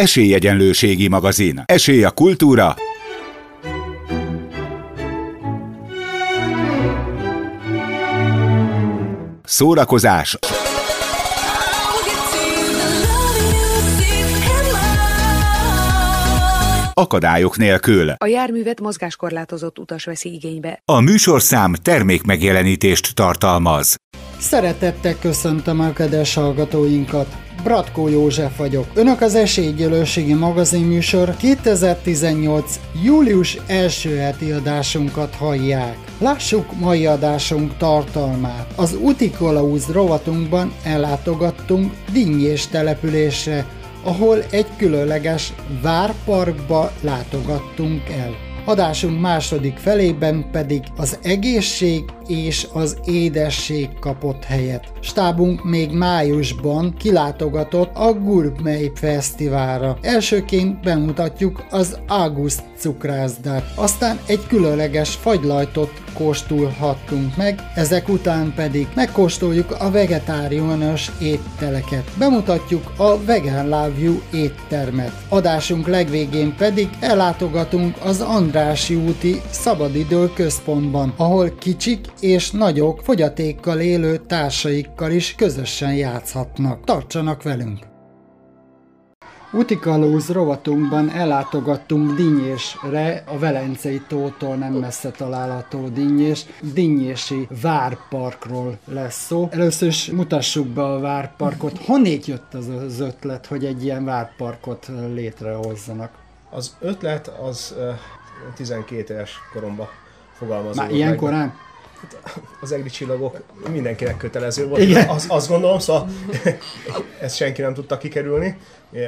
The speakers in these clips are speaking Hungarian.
Esélyegyenlőségi magazin. Esély a kultúra. Szórakozás. Akadályok nélkül. A járművet mozgáskorlátozott utas veszi igénybe. A műsorszám termékmegjelenítést tartalmaz. Szeretettel köszöntöm a kedves hallgatóinkat! Bratkó József vagyok. Önök az Esélygyőlőségi magazin műsor 2018. július első heti adásunkat hallják. Lássuk mai adásunk tartalmát. Az Utikolauz rovatunkban ellátogattunk Dinnyés településre, ahol egy különleges várparkba látogattunk el. Adásunk második felében pedig az egészség és az édesség kapott helyet. Stábunk még májusban kilátogatott a Gurmei Fesztiválra. Elsőként bemutatjuk az August cukrászdát, aztán egy különleges fagylajtot kóstolhattunk meg, ezek után pedig megkóstoljuk a vegetáriánus ételeket. Bemutatjuk a Vegan Love You éttermet. Adásunk legvégén pedig ellátogatunk az Andrási úti szabadidő központban, ahol kicsik és nagyok fogyatékkal élő társaikkal is közösen játszhatnak. Tartsanak velünk! Utikalóz rovatunkban ellátogattunk Dinnyésre, a Velencei tótól nem messze található Dinnyés. Dinnyési várparkról lesz szó. Először is mutassuk be a várparkot. Honnét jött az az ötlet, hogy egy ilyen várparkot létrehozzanak? Az ötlet az 12 éves koromban fogalmazódott Már ilyen korán? az egri csillagok mindenkinek kötelező volt. Igen. Az, azt gondolom, szóval ezt senki nem tudta kikerülni,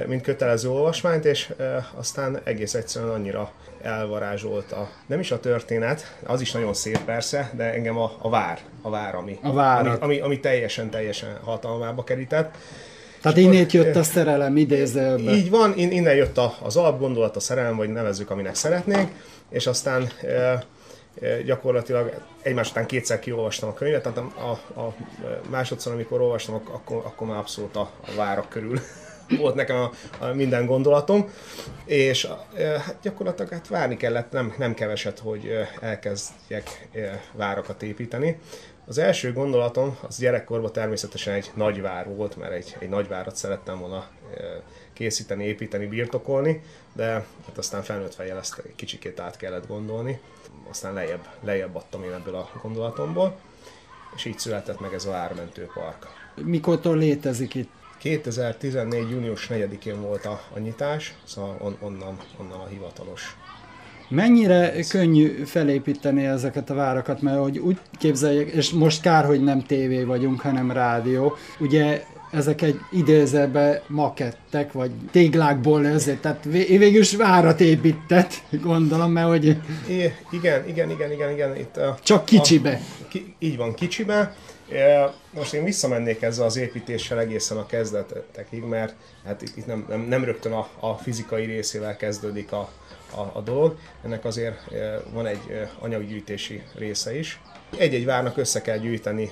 mint kötelező olvasmányt, és aztán egész egyszerűen annyira elvarázsolt a, nem is a történet, az is nagyon szép persze, de engem a, a vár, a vár, ami, a vár. ami, ami, ami teljesen, teljesen hatalmába kerített. Tehát innét jött a szerelem idézőbe. Így van, innen jött az alapgondolat, a szerelem, vagy nevezzük, aminek szeretnénk, és aztán e, gyakorlatilag egymás után kétszer kiolvastam a könyvet, tehát a, a, a másodszor, amikor olvastam, akkor, akkor már abszolút a, a várak körül volt nekem a, a minden gondolatom, és hát gyakorlatilag hát várni kellett nem, nem keveset, hogy elkezdjek várakat építeni. Az első gondolatom az gyerekkorban természetesen egy nagyvár volt, mert egy, egy nagyvárat szerettem volna készíteni, építeni, birtokolni, de hát aztán felnőtt fejjel ezt egy kicsikét át kellett gondolni aztán lejjebb, lejjebb adtam én ebből a gondolatomból, és így született meg ez a ármentő park. Mikortól létezik itt? 2014. június 4-én volt a, a nyitás, szóval on, onnan, onnan a hivatalos Mennyire könnyű felépíteni ezeket a várakat, mert hogy úgy képzeljek, és most kár, hogy nem tévé vagyunk, hanem rádió. Ugye ezek egy idézőbe makettek, vagy téglákból ezért, tehát végül is várat épített, gondolom, mert hogy... I- igen, igen, igen, igen, igen. Itt a, Csak kicsibe. A, ki, így van, kicsibe. Most én visszamennék ezzel az építéssel egészen a kezdetekig, mert hát itt, itt nem, nem, nem rögtön a, a fizikai részével kezdődik a, a, a dolog. Ennek azért van egy anyaggyűjtési része is. Egy-egy várnak össze kell gyűjteni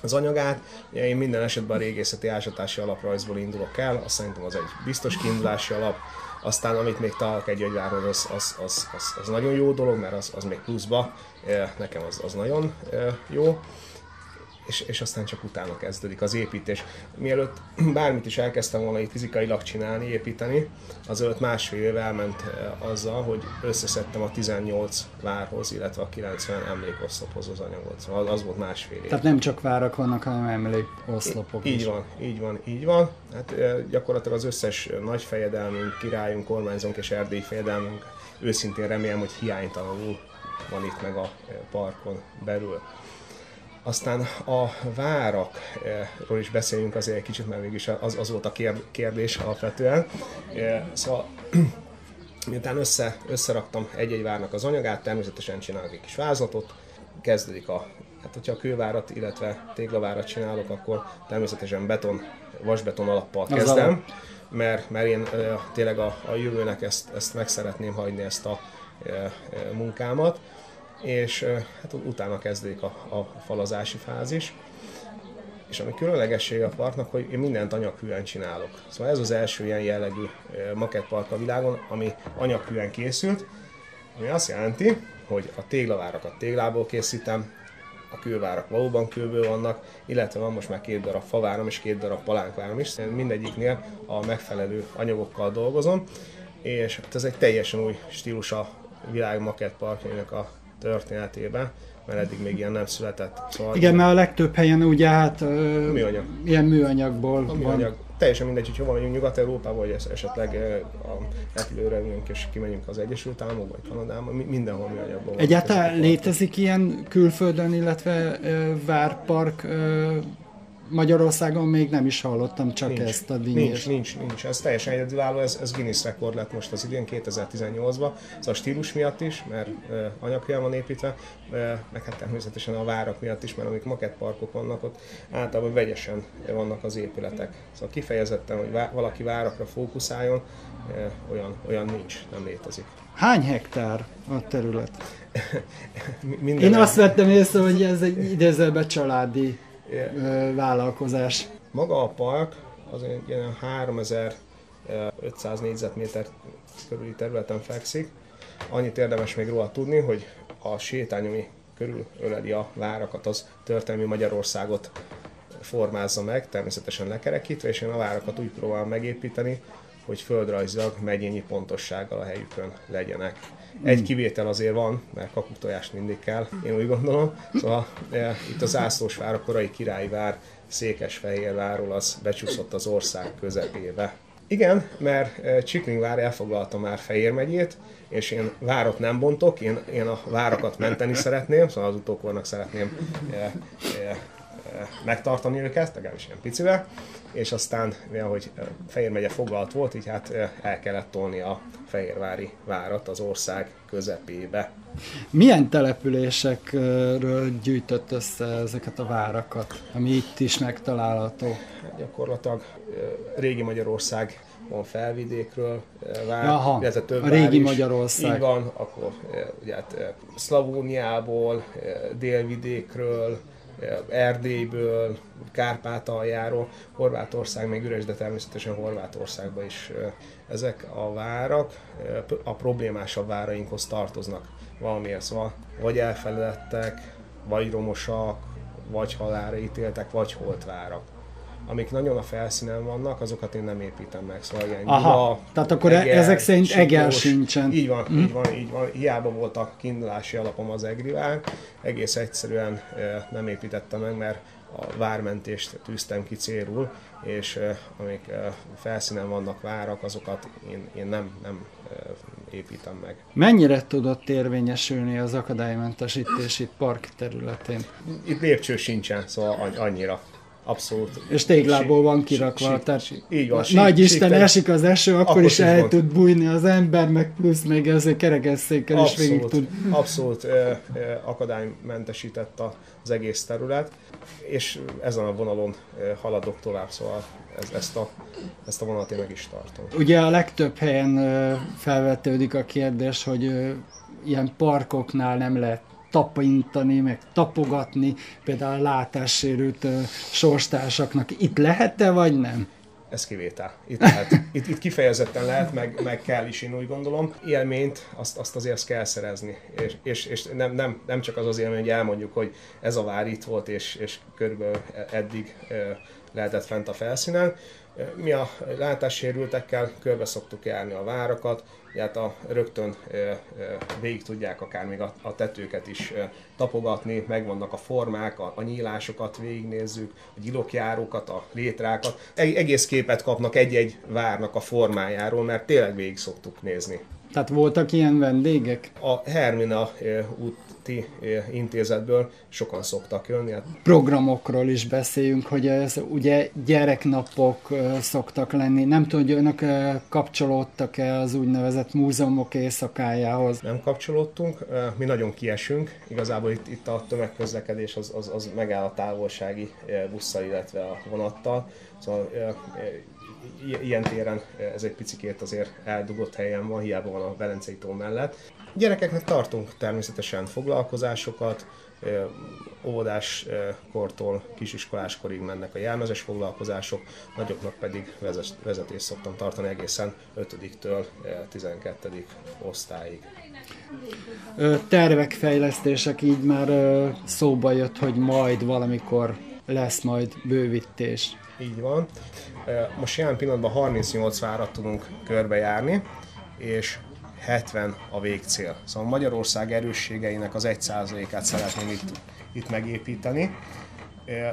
az anyagát. Én minden esetben a régészeti ásatási alaprajzból indulok el, azt szerintem az egy biztos kiindulási alap. Aztán amit még találok egy agyváron, az, az, az, az, az, nagyon jó dolog, mert az, az még pluszba, nekem az, az nagyon jó és, és aztán csak utána kezdődik az építés. Mielőtt bármit is elkezdtem volna itt fizikailag csinálni, építeni, azelőtt másfél év elment eh, azzal, hogy összeszedtem a 18 várhoz, illetve a 90 emlékoszlophoz az anyagot. Szóval az volt másfél év. Tehát nem csak várak vannak, hanem emlékoszlopok Így is. van, így van, így van. Hát eh, gyakorlatilag az összes nagy fejedelmünk, királyunk, kormányzónk és erdélyi fejedelmünk őszintén remélem, hogy hiánytalanul van itt meg a eh, parkon belül. Aztán a várakról is beszéljünk azért egy kicsit, mert mégis az, az volt a kérdés alapvetően. Szóval miután össze, összeraktam egy-egy várnak az anyagát, természetesen csinálok egy kis vázlatot, kezdődik a, hát hogyha a kővárat, illetve téglavárat csinálok, akkor természetesen beton, vasbeton alappal kezdem, mert, mert én tényleg a, a jövőnek ezt, ezt meg szeretném hagyni, ezt a munkámat és hát utána kezdődik a, a falazási fázis. És ami különlegessége a parknak, hogy én mindent anyaghűen csinálok. Szóval ez az első ilyen jellegű makettpark a világon, ami anyaghűen készült, ami azt jelenti, hogy a téglavárakat téglából készítem, a kővárak valóban kőből vannak, illetve van most már két darab faváram és két darab palánkváram is. Mindegyiknél a megfelelő anyagokkal dolgozom, és hát ez egy teljesen új stílus a világ makettparkjainak a történetében mert eddig még ilyen nem született. Szóval Igen, mert a legtöbb helyen ugye hát műanyag. ilyen műanyagból a műanyag. van. Teljesen mindegy, hogy hova vagyunk Nyugat-Európában, vagy esetleg a repülőre ülünk és kimegyünk az Egyesült Államokba, vagy Kanadába, mindenhol műanyagból. Egyáltalán létezik ilyen külföldön, illetve várpark Magyarországon még nem is hallottam csak nincs, ezt a díjat. Nincs, nincs, nincs. Ez teljesen egyedülálló, ez, ez Guinness rekord lett most az idén, 2018-ban. Ez a stílus miatt is, mert uh, anyagkően van építve, uh, meg hát természetesen a várak miatt is, mert amik makettparkok vannak ott, általában vegyesen vannak az épületek. Szóval kifejezetten, hogy vá- valaki várakra fókuszáljon, uh, olyan, olyan nincs, nem létezik. Hány hektár a terület? Én azt vettem észre, hogy ez egy idézőben családi vállalkozás. Maga a park az ilyen 3500 négyzetméter körüli területen fekszik. Annyit érdemes még róla tudni, hogy a sétány, ami körül öleli a várakat, az történelmi Magyarországot formázza meg, természetesen lekerekítve, és én a várakat úgy próbálom megépíteni, hogy földrajzilag megyényi pontossággal a helyükön legyenek. Egy kivétel azért van, mert kakutojást mindig kell, én úgy gondolom. Szóval e, itt az Ászlós vár, a korai királyi vár, Székesfehérvárról az becsúszott az ország közepébe. Igen, mert e, Csiklingvár elfoglalta már Fehér megyét, és én várat nem bontok, én, én a várakat menteni szeretném, szóval az utókornak szeretném e, e, megtartani őket, legalábbis ilyen picivel és aztán, mivel hogy Fehér megye foglalt volt, így hát el kellett tolni a Fehérvári várat az ország közepébe. Milyen településekről gyűjtött össze ezeket a várakat, ami itt is megtalálható? Gyakorlatilag régi Magyarország van felvidékről, vár, Aha, illetve több a régi is. Magyarország. Így van, akkor ugye hát Szlavóniából, délvidékről, Erdélyből, Kárpátaljáról, Horvátország még üres, de természetesen Horvátországban is ezek a várak a problémásabb várainkhoz tartoznak. Valamiért, szóval vagy elfeledettek, vagy romosak, vagy halálra ítéltek, vagy holtvárak amik nagyon a felszínen vannak, azokat én nem építem meg. Szóval ilyen Aha, gyula, tehát akkor e- eger, ezek szerint siklós, egel sincsen. Így van, mm. így van, így van. Hiába volt a kiindulási alapom az egrivel, egész egyszerűen nem építettem meg, mert a vármentést tűztem ki célul, és amik felszínen vannak várak, azokat én, én nem, nem építem meg. Mennyire tudott érvényesülni az akadálymentesítési park területén? Itt lépcső sincsen, szóval annyira. Abszolút. És téglából van kirakva, si, tehát si, így van, si, nagy Isten sík, esik az eső, akkor, akkor is el van. tud bújni az ember, meg plusz még ezért kerekesszékkel is végig tud. Abszolút ö, ö, akadálymentesített az egész terület, és ezen a vonalon ö, haladok tovább, szóval ez, ezt, a, ezt a vonalat én meg is tartom. Ugye a legtöbb helyen felvetődik a kérdés, hogy ilyen parkoknál nem lehet tapintani, meg tapogatni, például a látássérült sorstársaknak. Itt lehet-e, vagy nem? ez kivétel. Itt, lehet, itt, itt kifejezetten lehet, meg, meg kell is, én úgy gondolom. Élményt azt, azt azért azt kell szerezni. És, és, és nem, nem, nem, csak az az élmény, hogy elmondjuk, hogy ez a vár itt volt, és, és körülbelül eddig lehetett fent a felszínen. Mi a látássérültekkel körbe szoktuk járni a várakat, hát a, rögtön végig tudják akár még a, a tetőket is tapogatni, megvannak a formák, a, a nyílásokat végignézzük, a gyilokjárókat, a létrákat. Egész képet kapnak egy-egy várnak a formájáról, mert tényleg végig szoktuk nézni. Tehát voltak ilyen vendégek? A Hermina út ti intézetből sokan szoktak jönni. Hát... Programokról is beszéljünk, hogy ez ugye gyereknapok szoktak lenni. Nem tudom, hogy önök kapcsolódtak-e az úgynevezett múzeumok éjszakájához? Nem kapcsolódtunk, mi nagyon kiesünk. Igazából itt, itt a tömegközlekedés az, az, az megáll a távolsági busszal, illetve a vonattal. Szóval ilyen téren ez egy picikét azért eldugott helyen van, hiába van a Velencei tó mellett. Gyerekeknek tartunk természetesen foglalkozásokat, óvodás kortól kisiskoláskorig mennek a jelmezes foglalkozások, nagyoknak pedig vezetést szoktam tartani egészen 5-től 12. osztályig. Tervek, fejlesztések így már szóba jött, hogy majd valamikor lesz majd bővítés. Így van. Most jelen pillanatban 38 várat tudunk körbejárni, és 70 a végcél. Szóval Magyarország erősségeinek az 1%-át szeretném itt, itt megépíteni.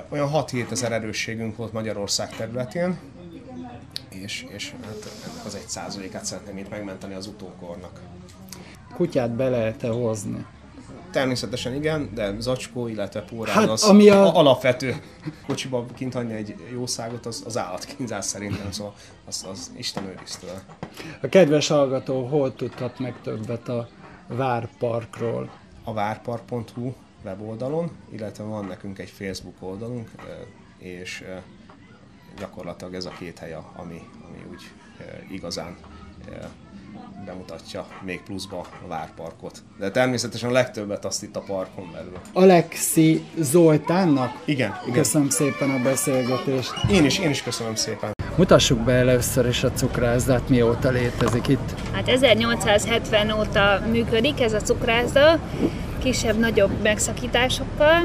Olyan 6-7 ezer erősségünk volt Magyarország területén, és, és hát ennek az 1%-át szeretném itt megmenteni az utókornak. Kutyát be lehet-e hozni? Természetesen igen, de zacskó, illetve pórán hát, az ami a... alapvető. Kocsiba kint hagyni egy jószágot, az, az állatkínzás szerintem, szóval az, az Isten őriztől. A kedves hallgató hol tudhat meg többet a Várparkról? A várpark.hu weboldalon, illetve van nekünk egy Facebook oldalunk, és gyakorlatilag ez a két hely, ami, ami úgy igazán bemutatja még pluszba a várparkot. De természetesen a legtöbbet azt itt a parkon belül. Alexi Zoltánnak? Igen, igen. Köszönöm szépen a beszélgetést. Én is, én is köszönöm szépen. Mutassuk be először is a cukrászdát, mióta létezik itt. Hát 1870 óta működik ez a cukrászda, kisebb-nagyobb megszakításokkal.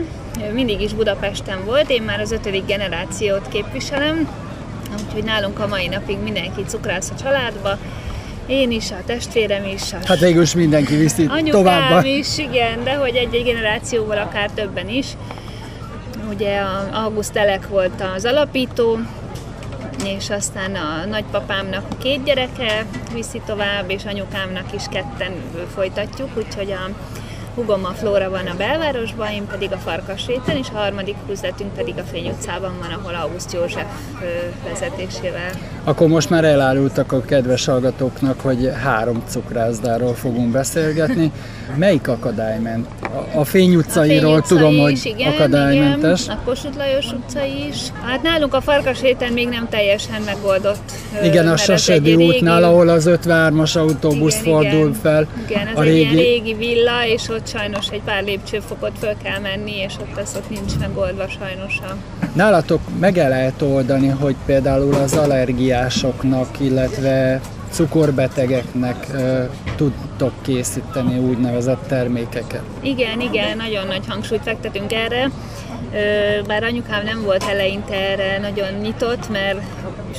Mindig is Budapesten volt, én már az ötödik generációt képviselem, úgyhogy nálunk a mai napig mindenki cukrász a családba, én is, a testvérem is. A hát végül is mindenki viszi tovább. is, igen, de hogy egy-egy generációval akár többen is. Ugye a August Elek volt az alapító, és aztán a nagypapámnak két gyereke viszi tovább, és anyukámnak is ketten folytatjuk, úgyhogy a hugom a Flóra van a belvárosban, én pedig a Farkasréten, és a harmadik üzletünk pedig a Fény utcában van, ahol August József vezetésével. Akkor most már elárultak a kedves hallgatóknak, hogy három cukrászdáról fogunk beszélgetni. Melyik akadályment? A Fény utcairól Fény tudom, hogy igen, akadálymentes. Igen, a Kossuth Lajos utca is. Hát nálunk a Farkasréten még nem teljesen megoldott. Igen, a Sasedi útnál, régi... ahol az 53-as autóbusz igen, fordul igen. fel. Igen, ez a egy régi... ilyen régi villa, és ott sajnos egy pár lépcsőfokot föl kell menni, és ott ez ott nincs megoldva sajnos. Nálatok meg el lehet oldani, hogy például az allergiásoknak, illetve cukorbetegeknek uh, tudtok készíteni úgynevezett termékeket. Igen, igen, nagyon nagy hangsúlyt fektetünk erre. Bár anyukám nem volt eleinte erre nagyon nyitott, mert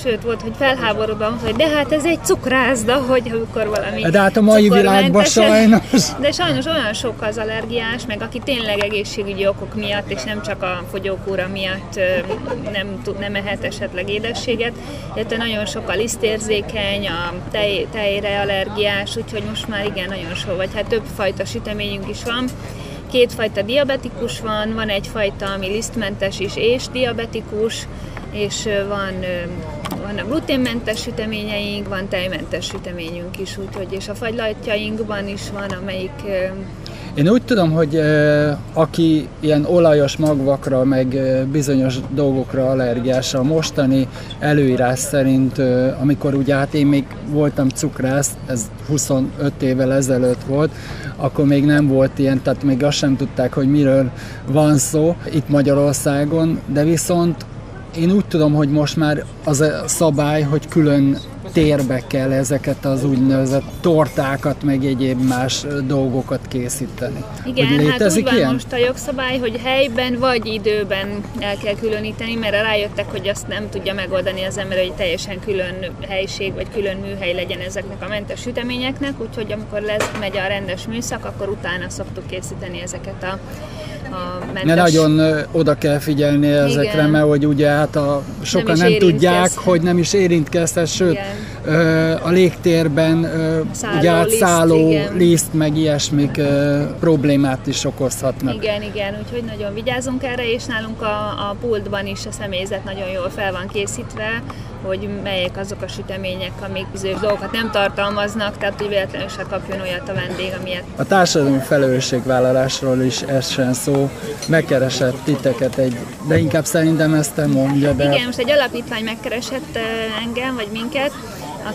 sőt volt, hogy felháborodva, hogy de hát ez egy cukrászda, hogy amikor valami De hát a mai világban sajnos. De sajnos olyan sok az allergiás, meg aki tényleg egészségügyi okok miatt, és nem csak a fogyókúra miatt nem, nem ehet esetleg édességet, illetve nagyon sok a lisztérzékeny, a tej, tejre allergiás, úgyhogy most már igen, nagyon sok, vagy hát több fajta süteményünk is van kétfajta diabetikus van, van egyfajta, ami lisztmentes is és diabetikus, és van, van a gluténmentes süteményeink, van tejmentes süteményünk is, úgyhogy, és a fagylatjainkban is van, amelyik én úgy tudom, hogy aki ilyen olajos magvakra, meg bizonyos dolgokra allergiás, a mostani előírás szerint, amikor ugye hát én még voltam cukrász, ez 25 évvel ezelőtt volt, akkor még nem volt ilyen, tehát még azt sem tudták, hogy miről van szó itt Magyarországon, de viszont én úgy tudom, hogy most már az a szabály, hogy külön térbe kell ezeket az úgynevezett tortákat, meg egyéb más dolgokat készíteni. Igen, hogy hát úgy van ilyen? most a jogszabály, hogy helyben vagy időben el kell különíteni, mert rájöttek, hogy azt nem tudja megoldani az ember, hogy teljesen külön helység vagy külön műhely legyen ezeknek a mentes süteményeknek, úgyhogy amikor lesz, megy a rendes műszak, akkor utána szoktuk készíteni ezeket a a mentes... Ne nagyon oda kell figyelni ezekre, Igen. mert hogy ugye hát a, sokan nem, nem tudják, hogy nem is érintkezhet, sőt Igen. a légtérben szálló ugye átszálló liszt, liszt, meg ilyesmik problémát is okozhatnak. Igen, igen, úgyhogy nagyon vigyázunk erre, és nálunk a, a pultban is a személyzet nagyon jól fel van készítve, hogy melyek azok a sütemények, amik bizonyos dolgokat nem tartalmaznak, tehát hogy véletlenül se kapjon olyat a vendég, amilyet. A társadalmi felelősségvállalásról is essen szó, megkeresett titeket egy, de inkább szerintem ezt te mondja, de... Igen, most egy alapítvány megkeresett engem, vagy minket,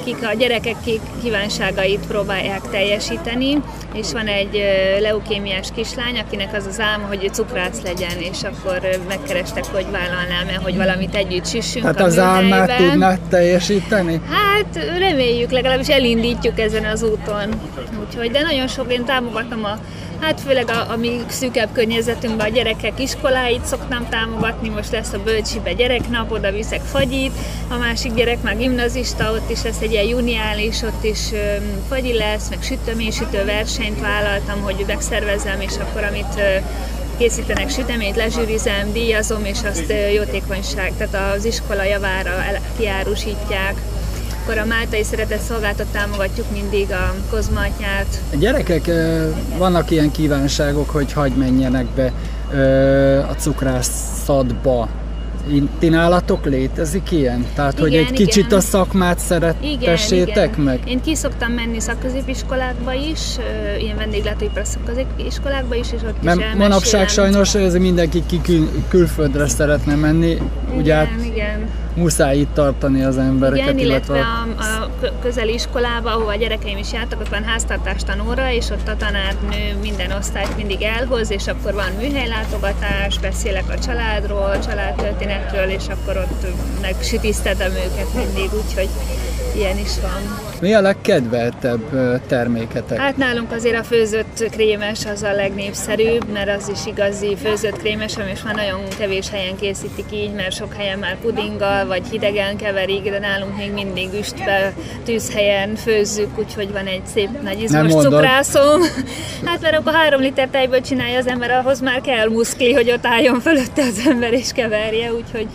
akik a gyerekek kívánságait próbálják teljesíteni, és van egy leukémiás kislány, akinek az az álma, hogy cukrász legyen, és akkor megkerestek, hogy vállalnám-e, hogy valamit együtt süssünk Hát az álmát tudnak teljesíteni? Hát reméljük, legalábbis elindítjuk ezen az úton. Úgyhogy, de nagyon sok én támogatom a Hát főleg a, a mi szűkebb környezetünkben a gyerekek iskoláit szoktam támogatni, most lesz a bölcsibe gyereknap, oda viszek fagyit, a másik gyerek már gimnazista, ott is lesz egy ilyen juniális, ott is um, fagyi lesz, meg süteménysütő versenyt vállaltam, hogy megszervezem, és akkor amit uh, készítenek süteményt, lezsűrizem, díjazom, és azt jótékonyság, tehát az iskola javára kiárusítják akkor a Máltai Szeretett Szolgáltat támogatjuk mindig a kozmatnyát. A gyerekek, vannak ilyen kívánságok, hogy hagy menjenek be a cukrászatba. Ti nálatok létezik ilyen? Tehát, igen, hogy egy igen. kicsit a szakmát szerettessétek igen, meg? Én ki szoktam menni szakközépiskolákba is, ilyen vendéglátóipar szakközépiskolákba is, és ott Mert is manapság sajnos ez mindenki ki kül- külföldre szeretne menni. Igen, ugye hát igen muszáj itt tartani az embereket. Igen, illetve a, a közeli iskolába, ahova a gyerekeim is jártak, ott van háztartás tanóra, és ott a tanárnő minden osztályt mindig elhoz, és akkor van műhelylátogatás, beszélek a családról, családtörténetről, és akkor ott megsütisztetem őket mindig, úgyhogy ilyen is van. Mi a legkedveltebb terméketek? Hát nálunk azért a főzött krémes az a legnépszerűbb, mert az is igazi főzött krémes, ami most már nagyon kevés helyen készítik így, mert sok helyen már pudinggal vagy hidegen keverik, de nálunk még mindig üstbe, tűzhelyen főzzük, úgyhogy van egy szép nagy izmos cukrászom. Hát mert akkor három liter tejből csinálja az ember, ahhoz már kell muszkli, hogy ott álljon fölötte az ember és keverje, úgyhogy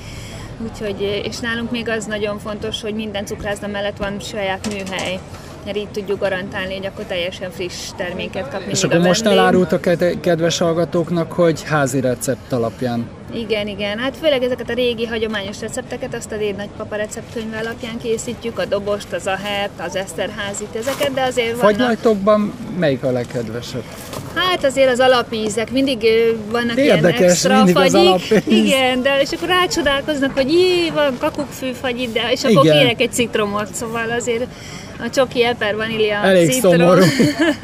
Úgyhogy, és nálunk még az nagyon fontos, hogy minden cukrászda mellett van saját műhely mert így tudjuk garantálni, hogy akkor teljesen friss terméket kap És akkor most elárult a kedves hallgatóknak, hogy házi recept alapján. Igen, igen. Hát főleg ezeket a régi hagyományos recepteket, azt a Déd nagypapa receptkönyve alapján készítjük, a dobost, az ahert, az eszterházit, ezeket, de azért vannak... Fagylaltokban melyik a legkedvesebb? Hát azért az alapízek, mindig vannak Érdekes, ilyen extra fagyik. Igen, de és akkor rácsodálkoznak, hogy jé, van kakukkfű fagy de és akkor Igen. kérek egy citromot, szóval azért a csoki eper vanília Elég citrom. szomorú.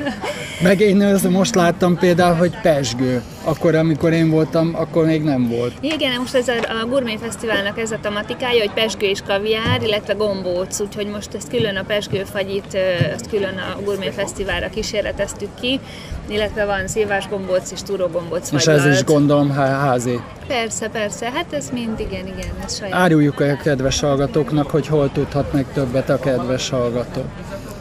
Meg én most láttam például, hogy pesgő. Akkor, amikor én voltam, akkor még nem volt. Igen, most ez a, a Gourmet Fesztiválnak ez a tematikája, hogy pesgő és kaviár, illetve gombóc, úgyhogy most ezt külön a pesgőfagyit, ezt külön a Gourmet Fesztiválra kísérleteztük ki, illetve van szilvás gombóc és túrógombóc És ez is gondolom házi. Persze, persze, hát ez mind igen, igen, ez saját. Áruljuk a kedves hallgatóknak, hogy hol tudhatnak többet a kedves hallgató.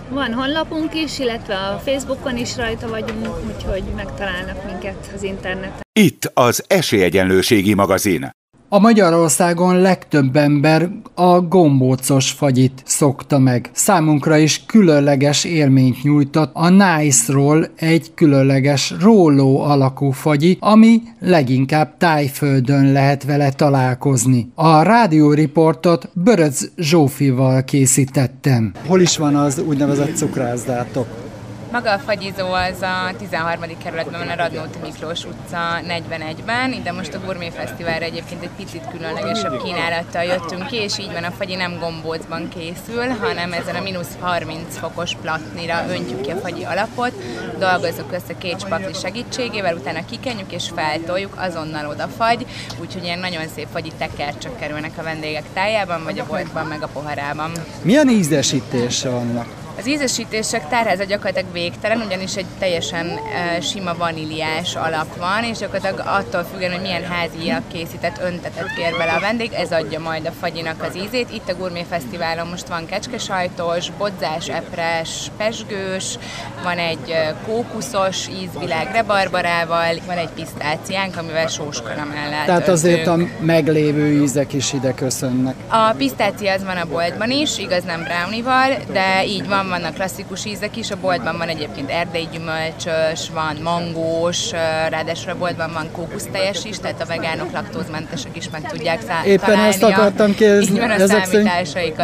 Van honlapunk is, illetve a Facebookon is rajta vagyunk, úgyhogy megtalálnak minket az interneten. Itt az Esélyegyenlőségi magazin. A Magyarországon legtöbb ember a gombócos fagyit szokta meg. Számunkra is különleges élményt nyújtott a Nice-ról egy különleges róló alakú fagyi, ami leginkább tájföldön lehet vele találkozni. A rádióriportot Böröc Zsófival készítettem. Hol is van az úgynevezett cukrászdátok? Maga a fagyizó az a 13. kerületben van a Radnóti Miklós utca 41-ben, ide most a Gourmet Fesztiválra egyébként egy picit különlegesebb kínálattal jöttünk ki, és így van a fagyi nem gombócban készül, hanem ezen a mínusz 30 fokos platnira öntjük ki a fagyi alapot, dolgozzuk össze két spakli segítségével, utána kikenjük és feltoljuk, azonnal oda fagy, úgyhogy ilyen nagyon szép fagyi tekercsök kerülnek a vendégek tájában, vagy a boltban, meg a poharában. Milyen ízesítése vannak? Az ízesítések tárháza gyakorlatilag végtelen, ugyanis egy teljesen uh, sima vaníliás alap van, és gyakorlatilag attól függően, hogy milyen háziak készített öntetet kér bele a vendég, ez adja majd a fagyinak az ízét. Itt a Gourmet Fesztiválon most van kecskesajtos, bodzás, epres, pesgős, van egy kókuszos ízvilág rebarbarával, van egy pisztáciánk, amivel sós karamellát Tehát azért a meglévő ízek is ide köszönnek. A pisztácia az van a boltban is, igaz nem brownival, de így van, vannak klasszikus ízek is, a boltban van egyébként erdei gyümölcsös, van mangós, ráadásul a boltban van kókusztejes is, tehát a vegánok laktózmentesek is meg tudják szá- Éppen ezt akartam kérdezni, ezek szerint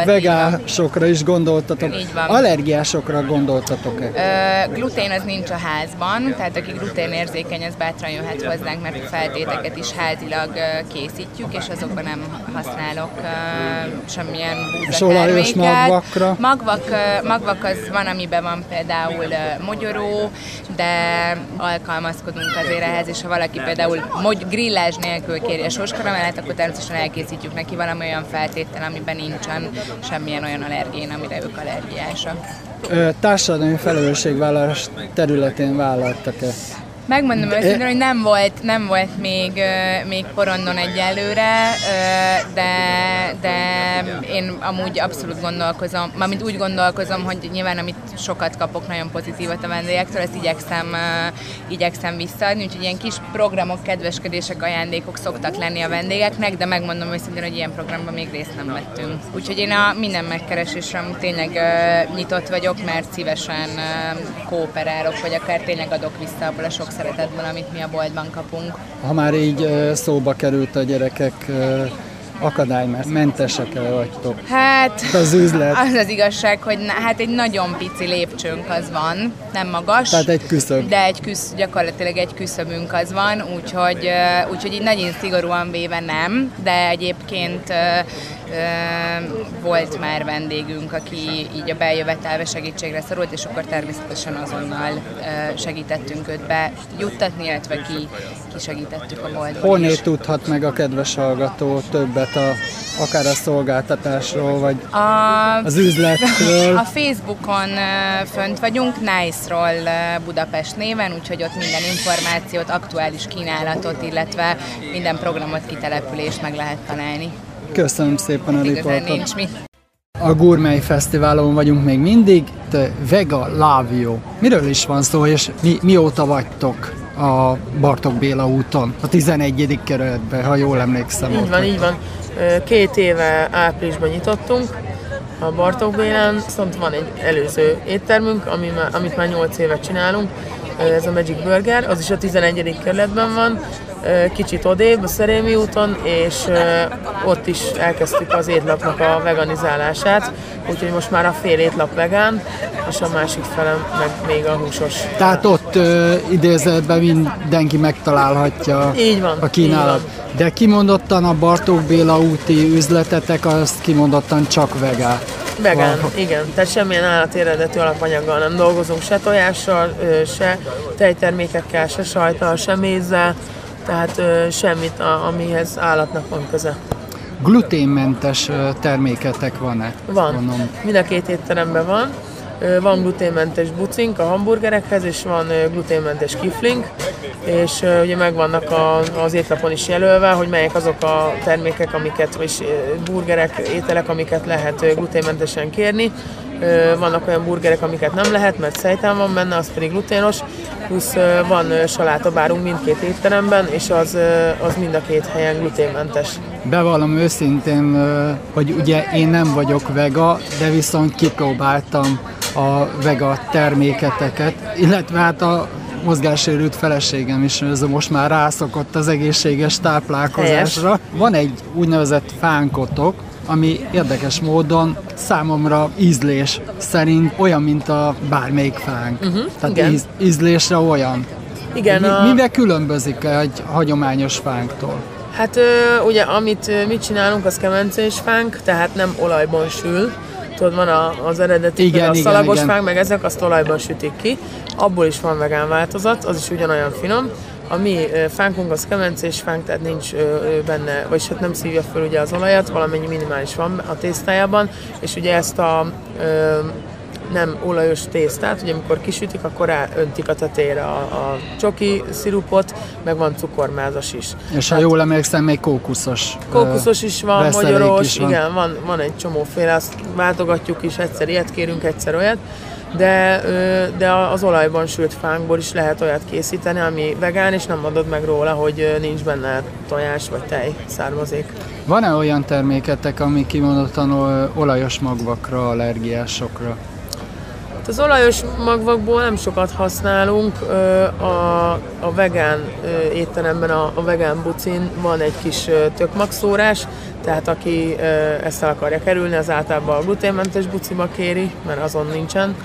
vegásokra is gondoltatok. Így van. Allergiásokra gondoltatok-e? Ö, glutén az nincs a házban, tehát aki gluténérzékeny, az bátran jöhet hozzánk, mert a feltéteket is házilag készítjük, és azokban nem használok semmilyen búzaterméket. magvakra? Magvak, magvak az van, amiben van például mogyoró, de alkalmazkodunk azért ehhez, és ha valaki például mogy, grillás nélkül kéri a soskaramellet, akkor természetesen elkészítjük neki valami olyan feltétel, amiben nincsen semmilyen olyan allergén, amire ők allergiásak. Társadalmi felelősségvállalás területén vállaltak-e Megmondom őszintén, hogy nem volt, nem volt még, még porondon egyelőre, de, de én amúgy abszolút gondolkozom, mármint úgy gondolkozom, hogy nyilván amit sokat kapok nagyon pozitívat a vendégektől, ezt igyekszem, igyekszem visszaadni, úgyhogy ilyen kis programok, kedveskedések, ajándékok szoktak lenni a vendégeknek, de megmondom őszintén, hogy ilyen programban még részt nem vettünk. Úgyhogy én a minden megkeresésre tényleg nyitott vagyok, mert szívesen kooperálok, vagy akár tényleg adok vissza abból a sok szeretetből, amit mi a boltban kapunk. Ha már így szóba került a gyerekek akadálymentesek el vagytok? Hát az üzlet. Az az igazság, hogy na, hát egy nagyon pici lépcsőnk az van, nem magas. Tehát egy küszöb. De egy küsz, gyakorlatilag egy küszöbünk az van, úgyhogy, úgyhogy így nagyon szigorúan véve nem, de egyébként volt már vendégünk, aki így a bejövetelve segítségre szorult, és akkor természetesen azonnal segítettünk őt be juttatni, illetve ki, ki segítettük a boltban Honnét tudhat meg a kedves hallgató többet a, akár a szolgáltatásról, vagy a, az üzletről? A Facebookon fönt vagyunk, Nice-ról Budapest néven, úgyhogy ott minden információt, aktuális kínálatot, illetve minden programot, kitelepülést meg lehet találni. Köszönöm szépen a riportot. A Gourmet Fesztiválon vagyunk még mindig, te Vega Lavio. Miről is van szó, és mi, mióta vagytok a Bartok Béla úton, a 11. kerületben, ha jól emlékszem. Így van, így van. Két éve áprilisban nyitottunk a Bartók Bélán, viszont van egy előző éttermünk, amit már 8 éve csinálunk, ez a Magic Burger, az is a 11. kerületben van, kicsit odébb, a Szerémi úton, és ott is elkezdtük az étlapnak a veganizálását, úgyhogy most már a fél étlap vegán, és a másik felem meg még a húsos. Tehát ott ö, idézetben mindenki megtalálhatja így van, a kínálat. Így van. De kimondottan a Bartók Béla úti üzletetek, azt kimondottan csak vegán. Vegán, Van. igen. Tehát semmilyen állati eredetű alapanyaggal nem dolgozunk, se tojással, se tejtermékekkel, se sajtal, se mézzel, tehát ö, semmit, a, amihez állatnak van köze. Gluténmentes terméketek van-e? Van. Mondom. Mind a két étteremben van. Van gluténmentes bucink a hamburgerekhez, és van gluténmentes kifling, és ugye megvannak a, az étlapon is jelölve, hogy melyek azok a termékek, amiket, vagy burgerek, ételek, amiket lehet gluténmentesen kérni. Vannak olyan burgerek, amiket nem lehet, mert szejtán van benne, az pedig gluténos, plusz van salátabárunk mindkét étteremben, és az, az mind a két helyen gluténmentes. Bevallom őszintén, hogy ugye én nem vagyok vega, de viszont kipróbáltam a vega terméketeket, illetve hát a mozgássérült feleségem is ez most már rászokott az egészséges táplálkozásra. Helyes. Van egy úgynevezett fánkotok, ami érdekes módon számomra ízlés szerint olyan, mint a bármelyik fánk. Uh-huh, Tehát igen. íz, ízlésre olyan. Igen, Mi, a... Mivel különbözik egy hagyományos fánktól? Hát ugye amit mit csinálunk, az kemencés fánk, tehát nem olajban sül. Tudod, van a, az eredeti, igen, a igen, szalagos igen. fánk, meg ezek azt olajban sütik ki. Abból is van vegán változat, az is ugyanolyan finom. A mi fánkunk az kemencés fánk, tehát nincs benne, vagyis hát nem szívja föl ugye az olajat, valamennyi minimális van a tésztájában, és ugye ezt a nem olajos tésztát, ugye amikor kisütik, akkor öntik a tetejére a, a csoki szirupot, meg van cukormázas is. És Tehát, ha jól emlékszem, még kókuszos. Kókuszos is van, magyaros, is van. igen, van, van egy csomóféle, azt váltogatjuk is, egyszer ilyet kérünk, egyszer olyat de, de az olajban sült fánkból is lehet olyat készíteni, ami vegán, és nem adod meg róla, hogy nincs benne tojás vagy tej származék. Van-e olyan terméketek, ami kimondottan olajos magvakra, allergiásokra? Az olajos magvakból nem sokat használunk. A, a vegán étteremben, a, a vegán bucin van egy kis tökmagszórás, tehát aki ezt el akarja kerülni, az általában a gluténmentes buciba kéri, mert azon nincsen.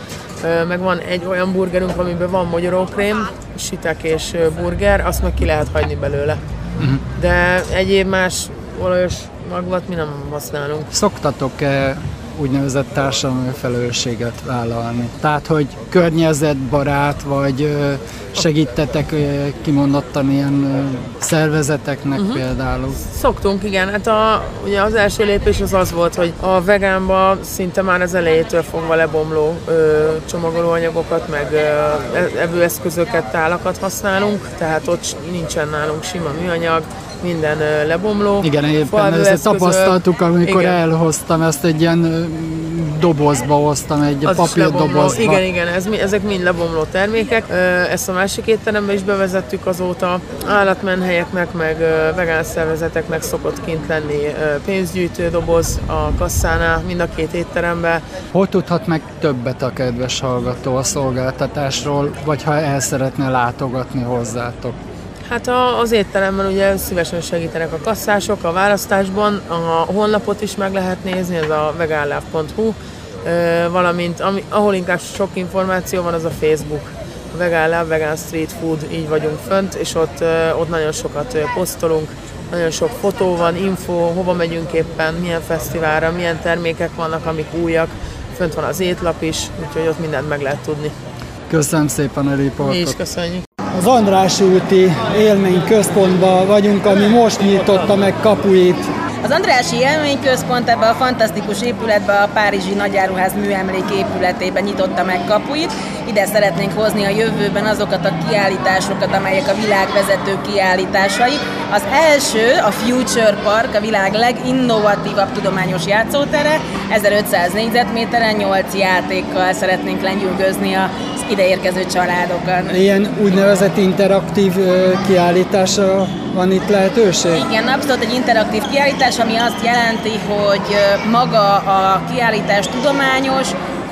Meg van egy olyan burgerünk, amiben van magyarókrém, sitek és burger, azt meg ki lehet hagyni belőle. Uh-huh. De egyéb más olajos magvat mi nem használunk. Szoktatok-e úgynevezett társadalmi felelősséget vállalni. Tehát, hogy környezetbarát, vagy segítetek kimondottan ilyen szervezeteknek uh-huh. például? Szoktunk, igen. Hát a, ugye az első lépés az az volt, hogy a vegánba szinte már az elejétől fogva lebomló ö, csomagolóanyagokat, meg ö, e, evőeszközöket, tálakat használunk, tehát ott nincsen nálunk sima műanyag, minden lebomló. Igen, éppen ezt tapasztaltuk, amikor igen. elhoztam ezt egy ilyen dobozba hoztam, egy Az papírdobozba. Igen, igen, ez, ezek mind lebomló termékek. Ezt a másik étterembe is bevezettük azóta. Állatmenhelyeknek, meg vegán szervezeteknek szokott kint lenni pénzgyűjtő doboz a kasszánál, mind a két étterembe. Hol tudhat meg többet a kedves hallgató a szolgáltatásról, vagy ha el szeretne látogatni hozzátok? Hát a, az étteremben ugye szívesen segítenek a kasszások a választásban, a honlapot is meg lehet nézni, ez a vegánláv.hu, valamint ami, ahol inkább sok információ van, az a Facebook. A Vegán Lab, Vegán Street Food, így vagyunk fönt, és ott, ott nagyon sokat posztolunk, nagyon sok fotó van, info, hova megyünk éppen, milyen fesztiválra, milyen termékek vannak, amik újak, fönt van az étlap is, úgyhogy ott mindent meg lehet tudni. Köszönöm szépen a riportot. Mi is köszönjük. Az András úti élmény központban vagyunk, ami most nyitotta meg kapuit. Az Andrási Élményközpont ebbe a fantasztikus épületbe, a Párizsi Nagyáruház műemlék épületében nyitotta meg kapuit. Ide szeretnénk hozni a jövőben azokat a kiállításokat, amelyek a világ vezető kiállításai. Az első a Future Park, a világ leginnovatívabb tudományos játszótere. 1500 négyzetméteren 8 játékkal szeretnénk lenyűgözni az ideérkező családokat. Ilyen úgynevezett interaktív kiállítása van itt lehetőség? Igen, abszolút egy interaktív kiállítás, ami azt jelenti, hogy maga a kiállítás tudományos,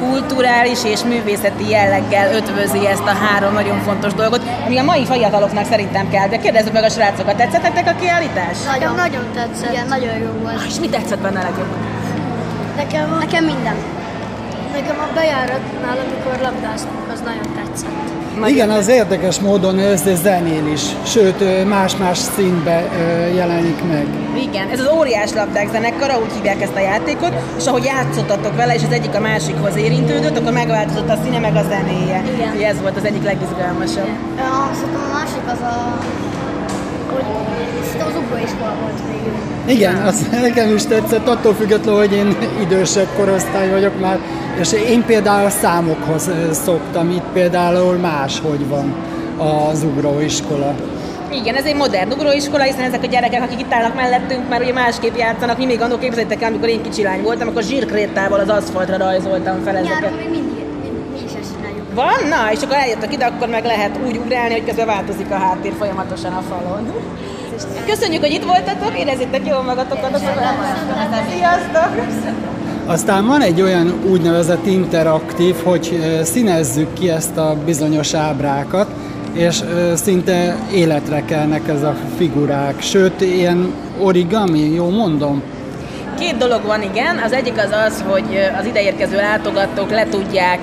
kulturális és művészeti jelleggel ötvözi ezt a három nagyon fontos dolgot, ami a mai fiataloknak szerintem kell. De kérdezzük meg a srácokat, tetszettek a kiállítás? Nagyon, nagyon tetszett. Igen, nagyon jó volt. És mi tetszett benne legjobb? Nekem, nekem minden. Nekem a bejáratnál, amikor labdáztunk, az nagyon tetszett. Igen, az érdekes módon ez zenél is, sőt más-más színbe jelenik meg. Igen, ez az óriás labdák zenekara, úgy hívják ezt a játékot, és ahogy játszottatok vele, és az egyik a másikhoz érintődött, akkor megváltozott a színe meg a zenéje. Igen. Ugye ez volt az egyik legizgalmasabb. Ja, a másik az a hogy az ugróiskola volt végül. Igen, az nekem is tetszett, attól függetlenül, hogy én idősebb korosztály vagyok már, és én például a számokhoz szoktam, itt például máshogy van az ugróiskola. Igen, ez egy modern ugróiskola, hiszen ezek a gyerekek, akik itt állnak mellettünk, már ugye másképp játszanak. Mi még annól képzeljétek el, amikor én kicsi lány voltam, akkor zsírkrétával az aszfaltra rajzoltam fel ezeket. Nyáron még mindig, mi is ezt csináljuk. Van? Na, és akkor eljöttek ide, akkor meg lehet úgy ugrálni, hogy közben változik a háttér folyamatosan a falon. Köszönjük, hogy itt voltatok, érezzétek jól magatokat a Sziasztok! Aztán van egy olyan úgynevezett interaktív, hogy színezzük ki ezt a bizonyos ábrákat, és szinte életre kelnek ez a figurák, sőt, ilyen origami, jó mondom? Két dolog van, igen. Az egyik az az, hogy az ideérkező látogatók le tudják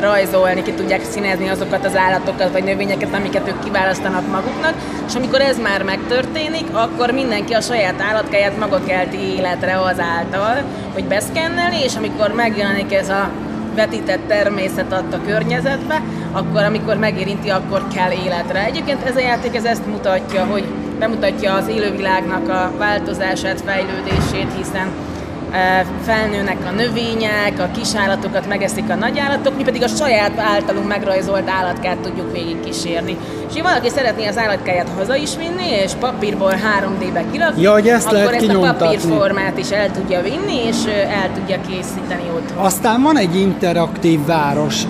rajzolni, ki tudják színezni azokat az állatokat vagy növényeket, amiket ők kiválasztanak maguknak, és amikor ez már megtörténik, akkor mindenki a saját állatkáját maga kelti életre azáltal, hogy beszkenneli, és amikor megjelenik ez a vetített természet adta környezetbe, akkor amikor megérinti, akkor kell életre. Egyébként ez a játék ez ezt mutatja, hogy bemutatja az élővilágnak a változását, fejlődését, hiszen felnőnek a növények, a kisállatokat megeszik a nagyállatok, mi pedig a saját általunk megrajzolt állatkát tudjuk végig kísérni. És ha valaki szeretné az állatkáját haza is vinni, és papírból 3D-be kirakni, ja, hogy ezt akkor ezt a papírformát is el tudja vinni, és el tudja készíteni ott. Aztán van egy interaktív város,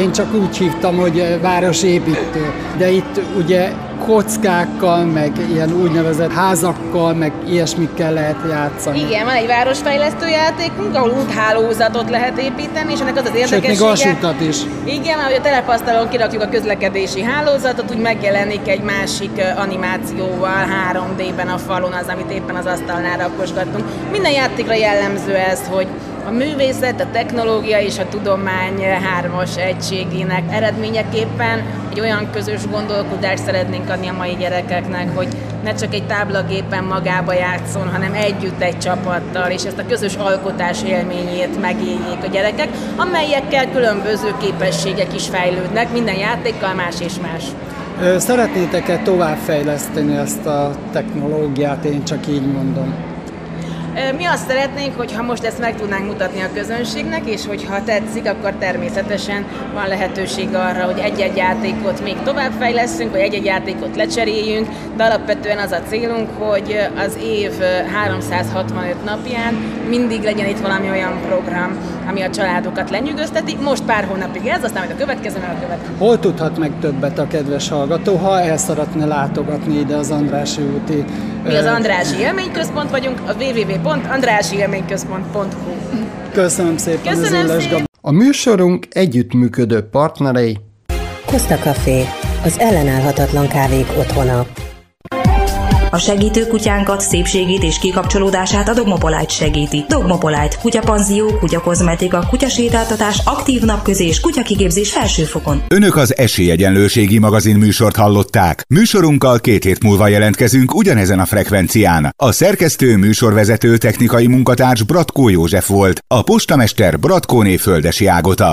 én csak úgy hívtam, hogy városépítő, de itt ugye kockákkal, meg ilyen úgynevezett házakkal, meg ilyesmikkel lehet játszani. Igen, van egy városfejlesztő játékunk, ahol úthálózatot lehet építeni, és ennek az az érdekessége... Sőt, még is. Igen, ahogy a telepasztalon kirakjuk a közlekedési hálózatot, úgy megjelenik egy másik animációval 3D-ben a falon az, amit éppen az asztalnál rakosgatunk. Minden játékra jellemző ez, hogy a művészet, a technológia és a tudomány hármas egységének eredményeképpen egy olyan közös gondolkodást szeretnénk adni a mai gyerekeknek, hogy ne csak egy táblagépen magába játszon, hanem együtt egy csapattal, és ezt a közös alkotás élményét megéljék a gyerekek, amelyekkel különböző képességek is fejlődnek, minden játékkal más és más. Szeretnétek-e továbbfejleszteni ezt a technológiát, én csak így mondom? Mi azt szeretnénk, hogy ha most ezt meg tudnánk mutatni a közönségnek, és hogyha tetszik, akkor természetesen van lehetőség arra, hogy egy-egy játékot még továbbfejleszünk, vagy egy-egy játékot lecseréljünk, de alapvetően az a célunk, hogy az év 365 napján mindig legyen itt valami olyan program, ami a családokat lenyűgözteti. Most pár hónapig ez, aztán majd a következő, a következő. Hol tudhat meg többet a kedves hallgató, ha el szeretne látogatni ide az Andrási úti? Mi az Andrási Élményközpont vagyunk, a www.andrásiélményközpont.hu Köszönöm szépen Köszönöm az szépen. A műsorunk együttműködő partnerei Costa Café, az ellenállhatatlan kávék otthona. A segítő kutyánkat, szépségét és kikapcsolódását a Dogmopolite segíti. Dogmopolite, kutyapanzió, kutyakozmetika, kutyasétáltatás, aktív napközés, kutyakigépzés felsőfokon. Önök az Esélyegyenlőségi magazin műsort hallották. Műsorunkkal két hét múlva jelentkezünk ugyanezen a frekvencián. A szerkesztő műsorvezető technikai munkatárs Bratkó József volt, a postamester Bratkóné Földesi Ágota.